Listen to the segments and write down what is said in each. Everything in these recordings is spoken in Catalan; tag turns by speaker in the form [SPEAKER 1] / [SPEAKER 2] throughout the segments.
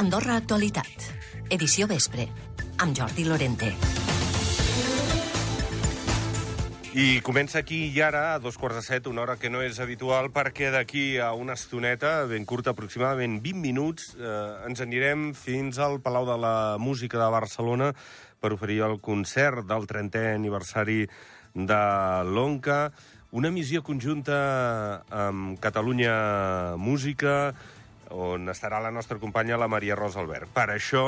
[SPEAKER 1] Andorra Actualitat. Edició vespre. Amb Jordi Lorente.
[SPEAKER 2] I comença aquí i ara, a dos quarts de set, una hora que no és habitual, perquè d'aquí a una estoneta, ben curta, aproximadament 20 minuts, eh, ens anirem fins al Palau de la Música de Barcelona per oferir el concert del 30è aniversari de l'ONCA, una missió conjunta amb Catalunya Música, on estarà la nostra companya, la Maria Rosa Albert. Per això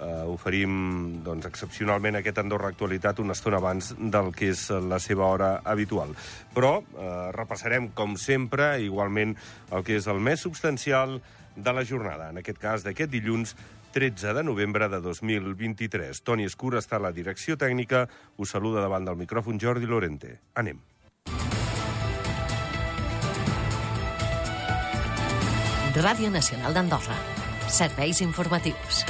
[SPEAKER 2] eh, oferim doncs, excepcionalment aquest Andorra Actualitat una estona abans del que és la seva hora habitual. Però eh, repassarem, com sempre, igualment el que és el més substancial de la jornada, en aquest cas d'aquest dilluns 13 de novembre de 2023. Toni Escura està a la direcció tècnica, us saluda davant del micròfon Jordi Lorente. Anem.
[SPEAKER 1] Ràdio Nacional d'Andorra. Serveis informatius.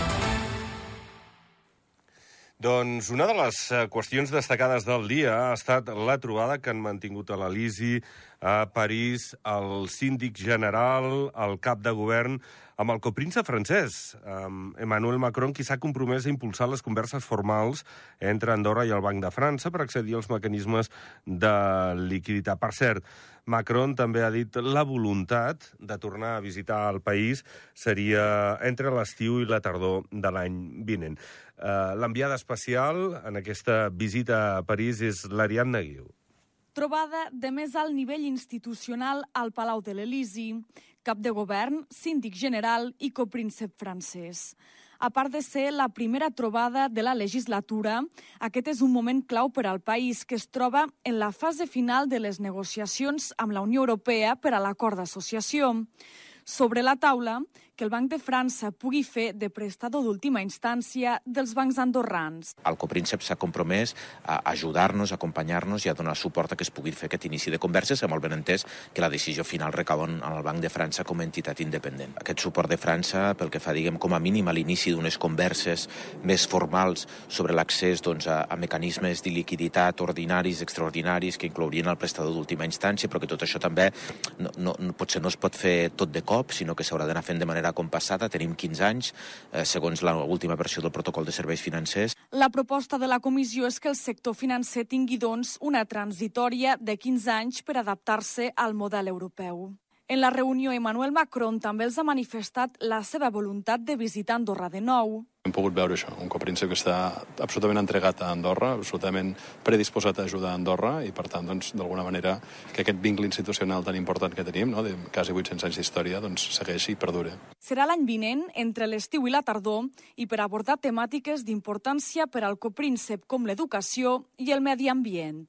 [SPEAKER 2] Doncs una de les eh, qüestions destacades del dia ha estat la trobada que han mantingut a l'Elisi a París el síndic general, el cap de govern, amb el copríncep francès, Emmanuel Macron, qui s'ha compromès a impulsar les converses formals entre Andorra i el Banc de França per accedir als mecanismes de liquiditat. Per cert, Macron també ha dit la voluntat de tornar a visitar el país seria entre l'estiu i la tardor de l'any vinent. Uh, L'enviada especial en aquesta visita a París és l'Ariadna Guiu.
[SPEAKER 3] Trobada de més alt nivell institucional al Palau de l'Elisi, cap de govern, síndic general i copríncep francès. A part de ser la primera trobada de la legislatura, aquest és un moment clau per al país que es troba en la fase final de les negociacions amb la Unió Europea per a l'acord d'associació sobre la taula que el Banc de França pugui fer de prestador d'última instància dels bancs andorrans.
[SPEAKER 4] El copríncep s'ha compromès a ajudar-nos, a acompanyar-nos i a donar suport a que es pugui fer aquest inici de converses, amb el benentès que la decisió final recau en el Banc de França com a entitat independent. Aquest suport de França, pel que fa, diguem, com a mínim a l'inici d'unes converses més formals sobre l'accés doncs, a, a mecanismes de liquiditat ordinaris, extraordinaris, que inclourien el prestador d'última instància, però que tot això també no, no, potser no es pot fer tot de cop, sinó que s'haurà d'anar fent de manera manera compassada. Tenim 15 anys, eh, segons l'última versió del protocol de serveis financers.
[SPEAKER 3] La proposta de la comissió és que el sector financer tingui, doncs, una transitòria de 15 anys per adaptar-se al model europeu. En la reunió, Emmanuel Macron també els ha manifestat la seva voluntat de visitar Andorra de nou.
[SPEAKER 5] Hem pogut veure això, un copríncep que està absolutament entregat a Andorra, absolutament predisposat a ajudar a Andorra i, per tant, doncs, d'alguna manera, que aquest vincle institucional tan important que tenim, no, de quasi 800 anys d'història, doncs, segueixi i perdure.
[SPEAKER 3] Serà l'any vinent, entre l'estiu i la tardor, i per abordar temàtiques d'importància per al copríncep com l'educació i el medi ambient.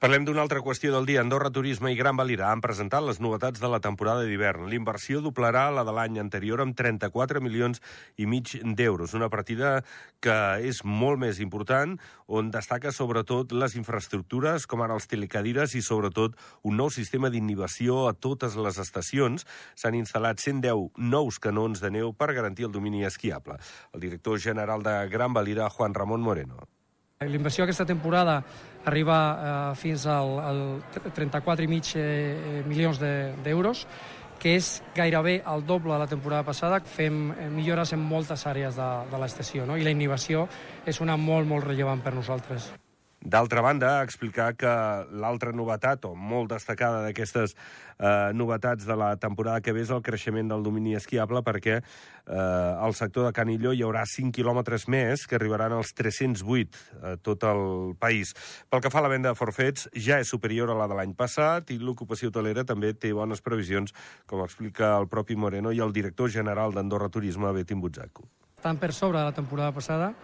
[SPEAKER 2] Parlem d'una altra qüestió del dia. Andorra Turisme i Gran Valira han presentat les novetats de la temporada d'hivern. L'inversió doblarà la de l'any anterior amb 34 milions i mig d'euros. Una partida que és molt més important, on destaca sobretot les infraestructures, com ara els telecadires i sobretot un nou sistema d'inhibició a totes les estacions. S'han instal·lat 110 nous canons de neu per garantir el domini esquiable. El director general de Gran Valira, Juan Ramon Moreno.
[SPEAKER 6] L'inversió aquesta temporada arriba eh, fins al, al 34,5 eh, milions d'euros, de, que és gairebé el doble de la temporada passada. Fem eh, millores en moltes àrees de, de l'estació, no? i la innovació és una molt, molt rellevant per nosaltres.
[SPEAKER 2] D'altra banda, explicar que l'altra novetat, o molt destacada d'aquestes eh, novetats de la temporada que ve, és el creixement del domini esquiable, perquè eh, al sector de Canilló hi haurà 5 quilòmetres més, que arribaran als 308 a tot el país. Pel que fa a la venda de forfets, ja és superior a la de l'any passat, i l'ocupació hotelera també té bones previsions, com explica el propi Moreno i el director general d'Andorra Turisme, Betim Butzaco.
[SPEAKER 6] Estan per sobre de la temporada passada,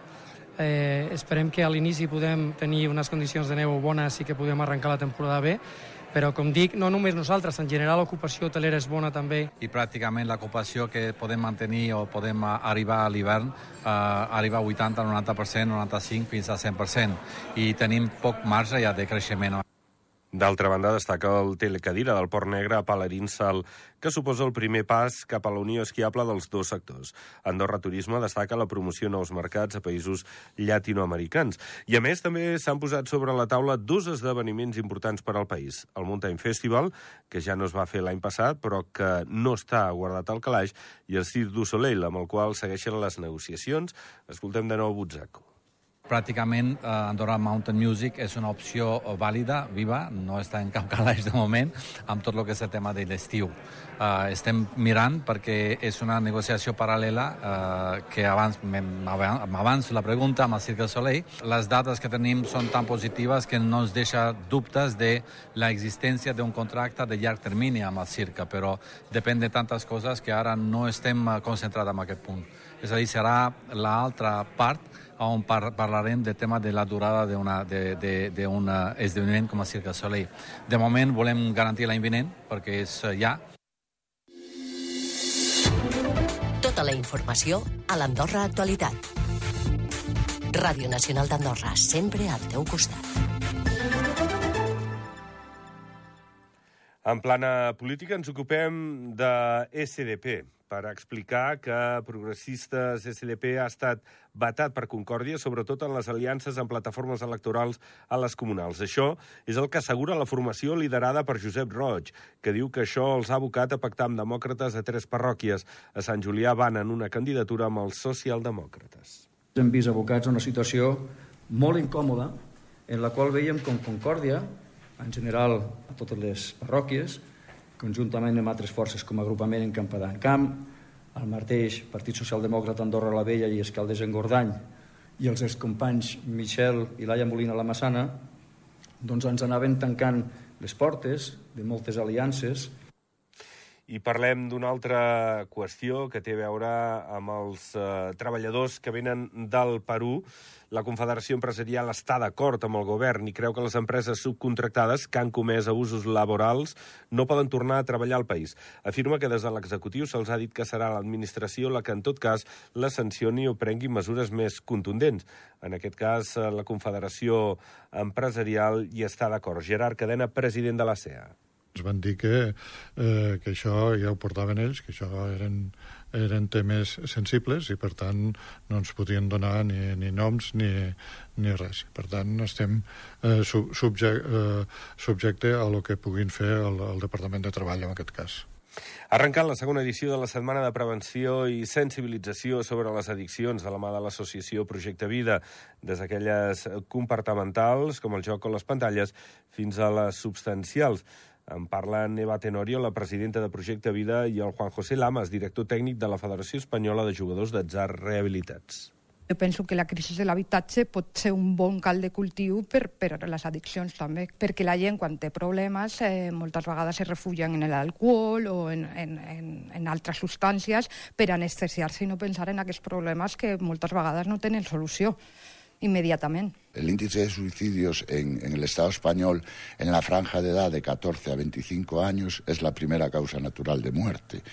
[SPEAKER 6] Eh, esperem que a l'inici podem tenir unes condicions de neu bones i que podem arrencar la temporada bé, però com dic, no només nosaltres, en general l'ocupació hotelera és bona també.
[SPEAKER 7] I pràcticament l'ocupació que podem mantenir o podem arribar a l'hivern eh, arriba a 80, 90%, 95 fins a 100%. I tenim poc marge ja de creixement.
[SPEAKER 2] D'altra banda, destaca el telecadira del Port Negre a Palarinsal, que suposa el primer pas cap a la unió esquiable dels dos sectors. Andorra Turisme destaca la promoció nous mercats a països llatinoamericans. I, a més, també s'han posat sobre la taula dos esdeveniments importants per al país. El Mountain Festival, que ja no es va fer l'any passat, però que no està guardat al calaix, i el Cirque du Soleil, amb el qual segueixen les negociacions. Escoltem de nou Butzaco.
[SPEAKER 7] Pràcticament eh, Andorra Mountain Music és una opció vàlida, viva, no està en cap calaix de moment, amb tot el que és el tema de l'estiu. Uh, estem mirant perquè és una negociació paral·lela uh, que abans m'avanço la pregunta amb el Cirque Soleil. Les dades que tenim són tan positives que no ens deixa dubtes de l'existència d'un contracte de llarg termini amb el Cirque, però depèn de tantes coses que ara no estem concentrats en aquest punt. És a dir, serà l'altra part on par parlarem del tema de la durada d'un esdeveniment com el Cirque du Soleil. De moment volem garantir l'any vinent, perquè és ja.
[SPEAKER 1] Tota la informació a l'Andorra Actualitat. Ràdio Nacional d'Andorra, sempre al teu costat.
[SPEAKER 2] En plana política ens ocupem de SDP, per explicar que Progressistes SDP ha estat vetat per Concòrdia, sobretot en les aliances amb plataformes electorals a les comunals. Això és el que assegura la formació liderada per Josep Roig, que diu que això els ha abocat a pactar amb demòcrates a tres parròquies. A Sant Julià van en una candidatura amb els socialdemòcrates.
[SPEAKER 8] Hem vist abocats a una situació molt incòmoda en la qual veiem com Concòrdia, en general a totes les parròquies, conjuntament amb altres forces com a agrupament en Campadà en Camp, el mateix Partit Socialdemòcrata Andorra la Vella i Escaldes en Gordany i els excompanys Michel i Laia Molina la Massana, doncs ens anaven tancant les portes de moltes aliances
[SPEAKER 2] i parlem d'una altra qüestió que té a veure amb els eh, treballadors que venen del Perú. La Confederació Empresarial està d'acord amb el govern i creu que les empreses subcontractades que han comès abusos laborals no poden tornar a treballar al país. Afirma que des de l'executiu se'ls ha dit que serà l'administració la que, en tot cas, la sancioni o prengui mesures més contundents. En aquest cas, eh, la Confederació Empresarial hi està d'acord. Gerard Cadena, president de la CEA
[SPEAKER 9] ens van dir que, eh, que això ja ho portaven ells, que això eren, eren temes sensibles i per tant no ens podien donar ni, ni noms ni, ni res. Per tant estem eh, subje, eh, subjecte a lo que puguin fer el, el Departament de Treball en aquest cas.
[SPEAKER 2] Arrencant la segona edició de la Setmana de Prevenció i Sensibilització sobre les addiccions de la mà de l'associació Projecte Vida, des d'aquelles comportamentals, com el joc o les pantalles, fins a les substancials. En parlen Eva Tenorio, la presidenta de Projecte Vida, i el Juan José Lamas, director tècnic de la Federació Espanyola de Jugadors d'atzar Rehabilitats.
[SPEAKER 10] Jo penso que la crisi de l'habitatge pot ser un bon cal de cultiu per, per les addiccions també, perquè la gent quan té problemes eh, moltes vegades es refugien en l'alcohol o en, en, en, en altres substàncies per anestesiar-se i no pensar en aquests problemes que moltes vegades no tenen solució inmediatamente.
[SPEAKER 11] El índice de suicidios en, en, el Estado español en la franja de edad de 14 a 25 años es la primera causa natural de muerte.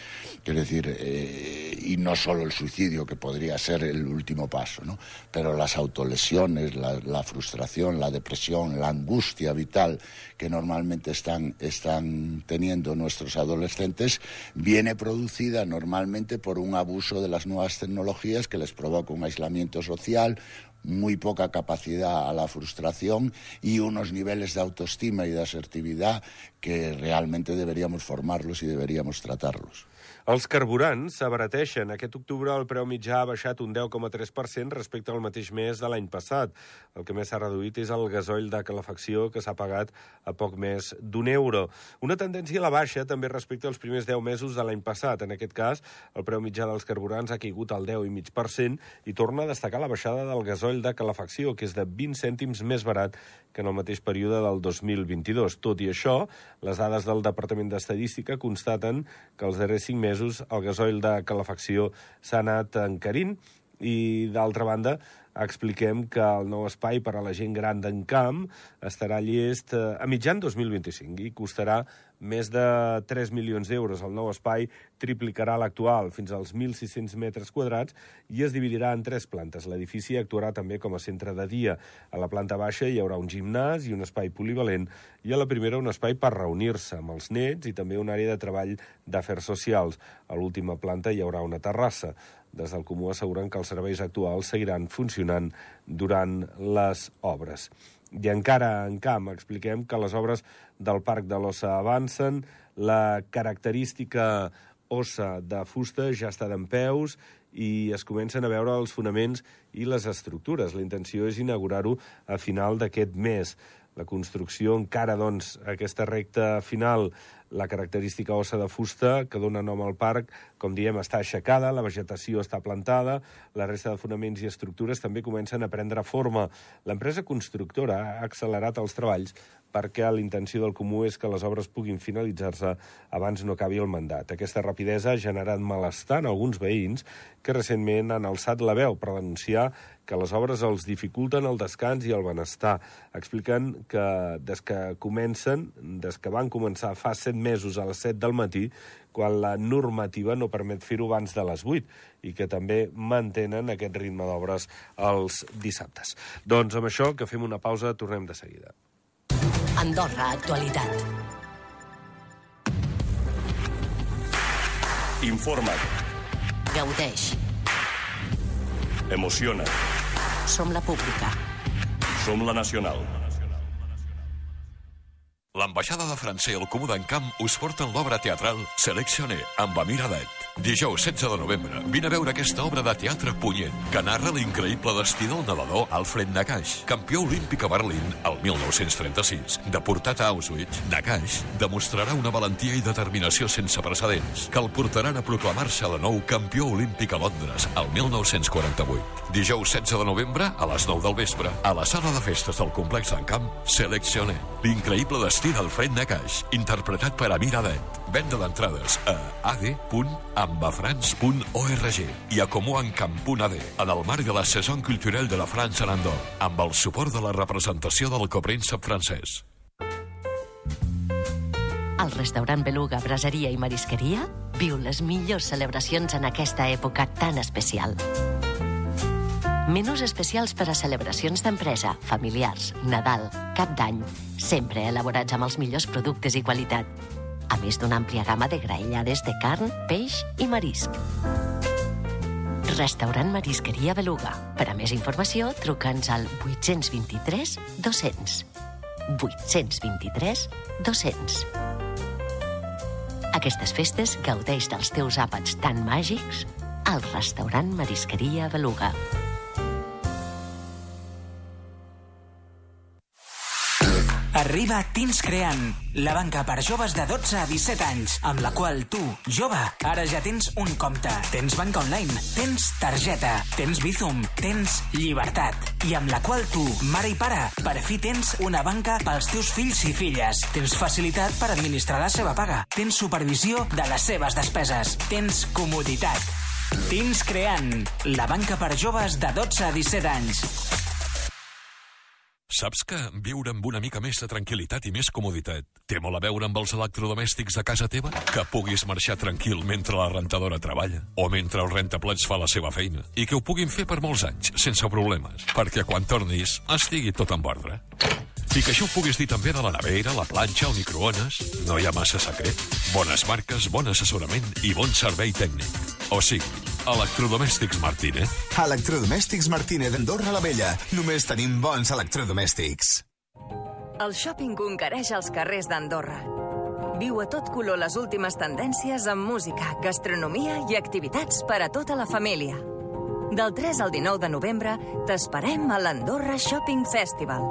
[SPEAKER 11] Quiero decir, eh, y no solo el suicidio, que podría ser el último paso, ¿no? pero las autolesiones, la, la frustración, la depresión, la angustia vital que normalmente están, están teniendo nuestros adolescentes, viene producida normalmente por un abuso de las nuevas tecnologías que les provoca un aislamiento social, muy poca capacidad a la frustración y unos niveles de autoestima y de asertividad que realmente deberíamos formarlos y deberíamos tratarlos.
[SPEAKER 2] Els carburants s'abarateixen. Aquest octubre el preu mitjà ha baixat un 10,3% respecte al mateix mes de l'any passat. El que més s'ha reduït és el gasoll de calefacció, que s'ha pagat a poc més d'un euro. Una tendència a la baixa també respecte als primers 10 mesos de l'any passat. En aquest cas, el preu mitjà dels carburants ha caigut al 10,5% i torna a destacar la baixada del gasoll de calefacció, que és de 20 cèntims més barat que en el mateix període del 2022. Tot i això, les dades del Departament d'Estadística constaten que els darrers 5 mesos el gasoil de calefacció s'ha anat encarint i, d'altra banda, expliquem que el nou espai per a la gent gran d'Encamp estarà llest eh, a mitjan 2025 i costarà més de 3 milions d'euros. El nou espai triplicarà l'actual fins als 1.600 metres quadrats i es dividirà en tres plantes. L'edifici actuarà també com a centre de dia. A la planta baixa hi haurà un gimnàs i un espai polivalent i a la primera un espai per reunir-se amb els nets i també una àrea de treball d'afers socials. A l'última planta hi haurà una terrassa. Des del Comú asseguren que els serveis actuals seguiran funcionant durant les obres. I encara en camp expliquem que les obres del Parc de l'Ossa avancen, la característica ossa de fusta ja està d'en peus i es comencen a veure els fonaments i les estructures. La intenció és inaugurar-ho a final d'aquest mes. La construcció encara, doncs, aquesta recta final, la característica ossa de fusta que dona nom al parc, com diem, està aixecada, la vegetació està plantada, la resta de fonaments i estructures també comencen a prendre forma. L'empresa constructora ha accelerat els treballs perquè l'intenció del comú és que les obres puguin finalitzar-se abans no acabi el mandat. Aquesta rapidesa ha generat malestar en alguns veïns que recentment han alçat la veu per denunciar que les obres els dificulten el descans i el benestar. Expliquen que des que comencen, des que van començar fa set mesos a les 7 del matí, quan la normativa no permet fer-ho abans de les 8 i que també mantenen aquest ritme d'obres els dissabtes. Doncs amb això, que fem una pausa, tornem de seguida.
[SPEAKER 1] Andorra Actualitat.
[SPEAKER 12] Informa't.
[SPEAKER 1] Gaudeix.
[SPEAKER 12] Emociona.
[SPEAKER 1] Som la pública.
[SPEAKER 12] Som la nacional.
[SPEAKER 13] L'ambaixada de França i el Comú d'Encamp us porten l'obra teatral Seleccioné amb Amir Adet. Dijous 16 de novembre, vine a veure aquesta obra de teatre punyent que narra l'increïble destí del nedador Alfred Nakash, campió olímpic a Berlín el 1936. Deportat a Auschwitz, Nakash demostrarà una valentia i determinació sense precedents que el portaran a proclamar-se de nou campió olímpic a Londres el 1948. Dijous 16 de novembre, a les 9 del vespre, a la sala de festes del complex d'Encamp, Seleccioné, l'increïble destí d'Alfred Nakash, interpretat per Amir Adet. Venda d'entrades a ad.ambafrans.org i a comuencamp.ad en el marc de la Saison Culturelle de la France en Andorra, amb el suport de la representació del copríncep francès.
[SPEAKER 1] El restaurant Beluga Braseria i Marisqueria viu les millors celebracions en aquesta època tan especial. Menús especials per a celebracions d'empresa, familiars, Nadal, Cap d'Any, sempre elaborats amb els millors productes i qualitat. A més d'una àmplia gamma de graellades de carn, peix i marisc. Restaurant Marisqueria Beluga. Per a més informació, truca'ns al 823 200. 823 200. Aquestes festes gaudeix dels teus àpats tan màgics al restaurant Marisqueria Beluga.
[SPEAKER 14] Arriba Teens Creant, la banca per joves de 12 a 17 anys, amb la qual tu, jove, ara ja tens un compte. Tens banca online, tens targeta, tens Bizum, tens llibertat. I amb la qual tu, mare i pare, per fi tens una banca pels teus fills i filles. Tens facilitat per administrar la seva paga. Tens supervisió de les seves despeses. Tens comoditat. Teens Creant, la banca per joves de 12 a 17 anys.
[SPEAKER 13] Saps que viure amb una mica més de tranquil·litat i més comoditat té molt a veure amb els electrodomèstics de casa teva? Que puguis marxar tranquil mentre la rentadora treballa o mentre el rentaplats fa la seva feina i que ho puguin fer per molts anys, sense problemes, perquè quan tornis estigui tot en ordre. I que això ho puguis dir també de la nevera, la planxa, el microones. No hi ha massa secret. Bones marques, bon assessorament i bon servei tècnic. O sigui, Electrodomèstics Martínez.
[SPEAKER 15] Electrodomèstics Martínez d'Andorra la Vella. Només tenim bons electrodomèstics.
[SPEAKER 16] El shopping conquereix els carrers d'Andorra. Viu a tot color les últimes tendències en música, gastronomia i activitats per a tota la família. Del 3 al 19 de novembre t'esperem a l'Andorra Shopping Festival.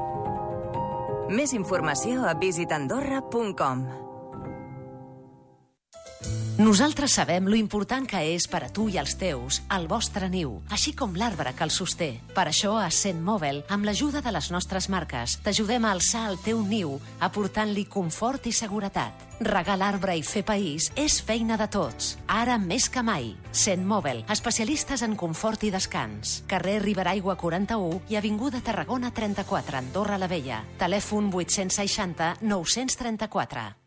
[SPEAKER 16] Més informació a visitandorra.com.
[SPEAKER 17] Nosaltres sabem lo important que és per a tu i els teus el vostre niu, així com l'arbre que el sosté. Per això, a Cent Mòbil, amb l'ajuda de les nostres marques, t'ajudem a alçar el teu niu, aportant-li confort i seguretat. Regar l'arbre i fer país és feina de tots, ara més que mai. Cent Mòbil, especialistes en confort i descans. Carrer Riberaigua 41 i Avinguda Tarragona 34, Andorra la Vella. Telèfon 860 934.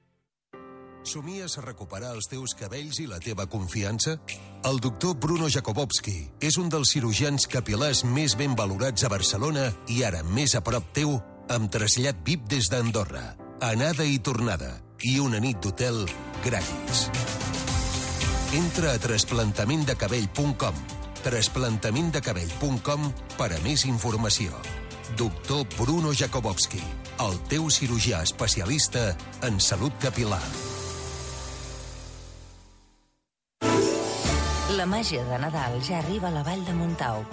[SPEAKER 18] Somies a recuperar els teus cabells i la teva confiança? El doctor Bruno Jakobowski és un dels cirurgians capilars més ben valorats a Barcelona i ara més a prop teu amb trasllat VIP des d'Andorra, anada i tornada i una nit d'hotel gratis. Entra a trasplantamenttdecabell.com trasplantamenttdecabell.com per a més informació. Doctor Bruno Jakobowski, el teu cirurgià especialista en salut capilar.
[SPEAKER 19] Màgia de Nadal ja arriba a la Vall de Montau.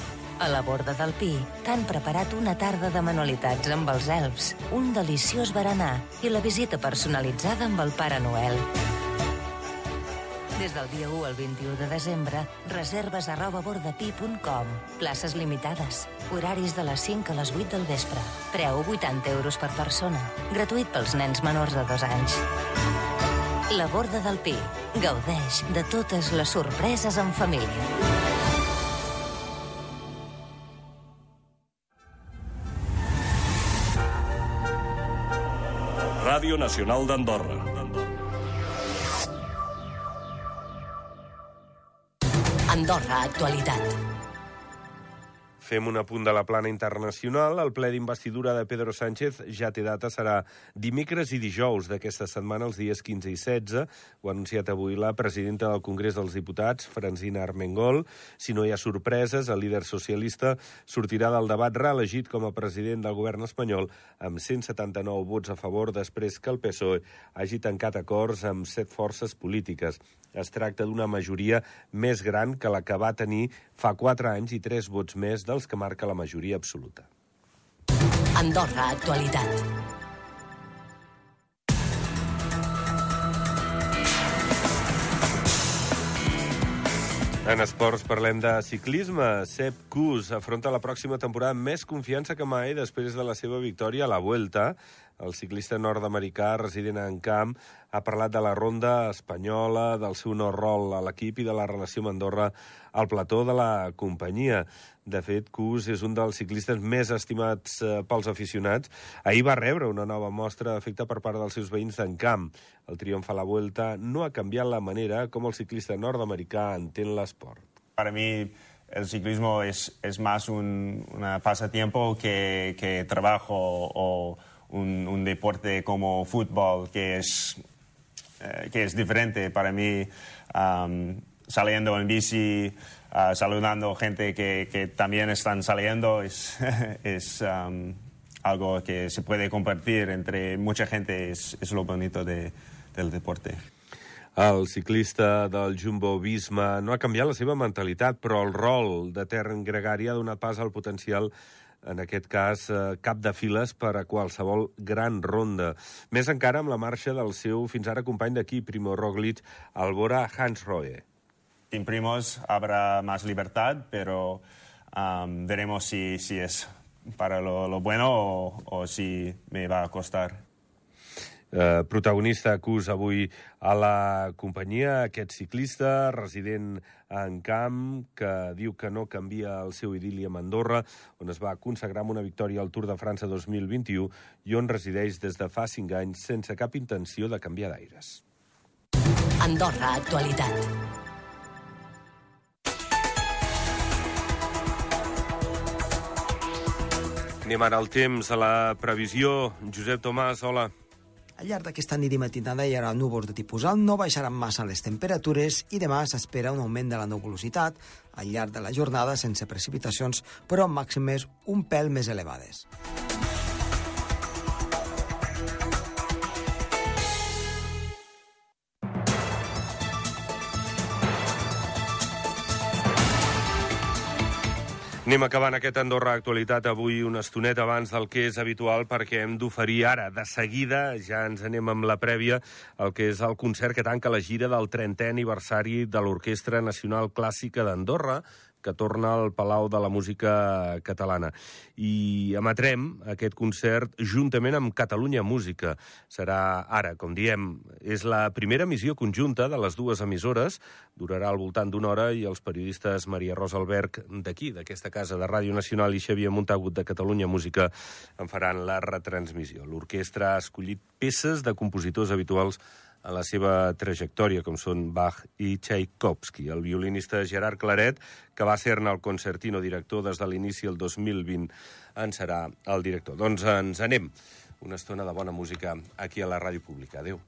[SPEAKER 19] A la borda del Pi t'han preparat una tarda de manualitats amb els elfs, un deliciós berenar i la visita personalitzada amb el Pare Noel. Des del dia 1 al 21 de desembre, reserves a robabordapi.com. Places limitades. Horaris de les 5 a les 8 del vespre. Preu 80 euros per persona. Gratuït pels nens menors de 2 anys. La Borda del Pi. Gaudeix de totes les sorpreses en família.
[SPEAKER 12] Ràdio Nacional d'Andorra.
[SPEAKER 1] Andorra, actualitat.
[SPEAKER 2] Fem un apunt de la plana internacional. El ple d'investidura de Pedro Sánchez ja té data, serà dimecres i dijous d'aquesta setmana, els dies 15 i 16. Ho ha anunciat avui la presidenta del Congrés dels Diputats, Francina Armengol. Si no hi ha sorpreses, el líder socialista sortirà del debat reelegit com a president del govern espanyol amb 179 vots a favor després que el PSOE hagi tancat acords amb set forces polítiques. Es tracta d'una majoria més gran que la que va tenir fa 4 anys i 3 vots més dels que marca la majoria absoluta.
[SPEAKER 1] Andorra, actualitat.
[SPEAKER 2] En esports parlem de ciclisme. Sepp Kuss afronta la pròxima temporada amb més confiança que mai després de la seva victòria a la Vuelta. El ciclista nord-americà resident en camp ha parlat de la ronda espanyola, del seu no rol a l'equip i de la relació amb Andorra al plató de la companyia. De fet, Cus és un dels ciclistes més estimats eh, pels aficionats. Ahir va rebre una nova mostra d'efecte per part dels seus veïns d'en camp. El triomf a la Vuelta no ha canviat la manera com el ciclista nord-americà entén l'esport.
[SPEAKER 20] Para mí el ciclismo es, es más un una pasatiempo que, que trabajo o un, un deporte como fútbol que es, eh, que es diferente para mí. Um, saliendo en bici, uh, saludando gente que, que, también están saliendo, es, es um, algo que se puede compartir entre mucha gente, es, es lo bonito de, del deporte.
[SPEAKER 2] El ciclista del Jumbo Visma no ha canviat la seva mentalitat, però el rol de Terren Gregari ha donat pas al potencial en aquest cas, eh, cap de files per a qualsevol gran ronda. Més encara amb la marxa del seu fins ara company d'equip, Primo Roglic, al Bora Hans Roe.
[SPEAKER 20] Sin primos habrá más libertad, pero um, veremos si, si es para lo, lo bueno o, o si me va a costar.
[SPEAKER 2] Eh, protagonista acus avui a la companyia, aquest ciclista resident en camp que diu que no canvia el seu idili amb Andorra, on es va consagrar amb una victòria al Tour de França 2021 i on resideix des de fa cinc anys sense cap intenció de canviar d'aires.
[SPEAKER 1] Andorra, actualitat.
[SPEAKER 2] Anem ara al temps, a la previsió. Josep Tomàs, hola.
[SPEAKER 21] Al llarg d'aquesta nit i matinada hi haurà núvols de tipus alt, no baixaran massa les temperatures i demà s'espera un augment de la nebulositat al llarg de la jornada sense precipitacions, però amb màximes un pèl més elevades.
[SPEAKER 2] Anem acabant aquest Andorra Actualitat avui una estoneta abans del que és habitual perquè hem d'oferir ara, de seguida, ja ens anem amb la prèvia, el que és el concert que tanca la gira del 30è aniversari de l'Orquestra Nacional Clàssica d'Andorra, que torna al Palau de la Música Catalana. I emetrem aquest concert juntament amb Catalunya Música. Serà ara, com diem, és la primera missió conjunta de les dues emissores, durarà al voltant d'una hora i els periodistes Maria Rosa Alberg d'aquí, d'aquesta casa de Ràdio Nacional i Xavier Montagut de Catalunya Música en faran la retransmissió. L'orquestra ha escollit peces de compositors habituals en la seva trajectòria, com són Bach i Tchaikovsky. El violinista Gerard Claret, que va ser-ne el concertino director des de l'inici del 2020, en serà el director. Doncs ens anem. Una estona de bona música aquí a la Ràdio Pública. Adéu.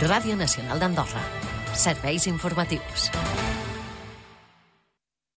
[SPEAKER 1] Ràdio Nacional d'Andorra. Serveis informatius.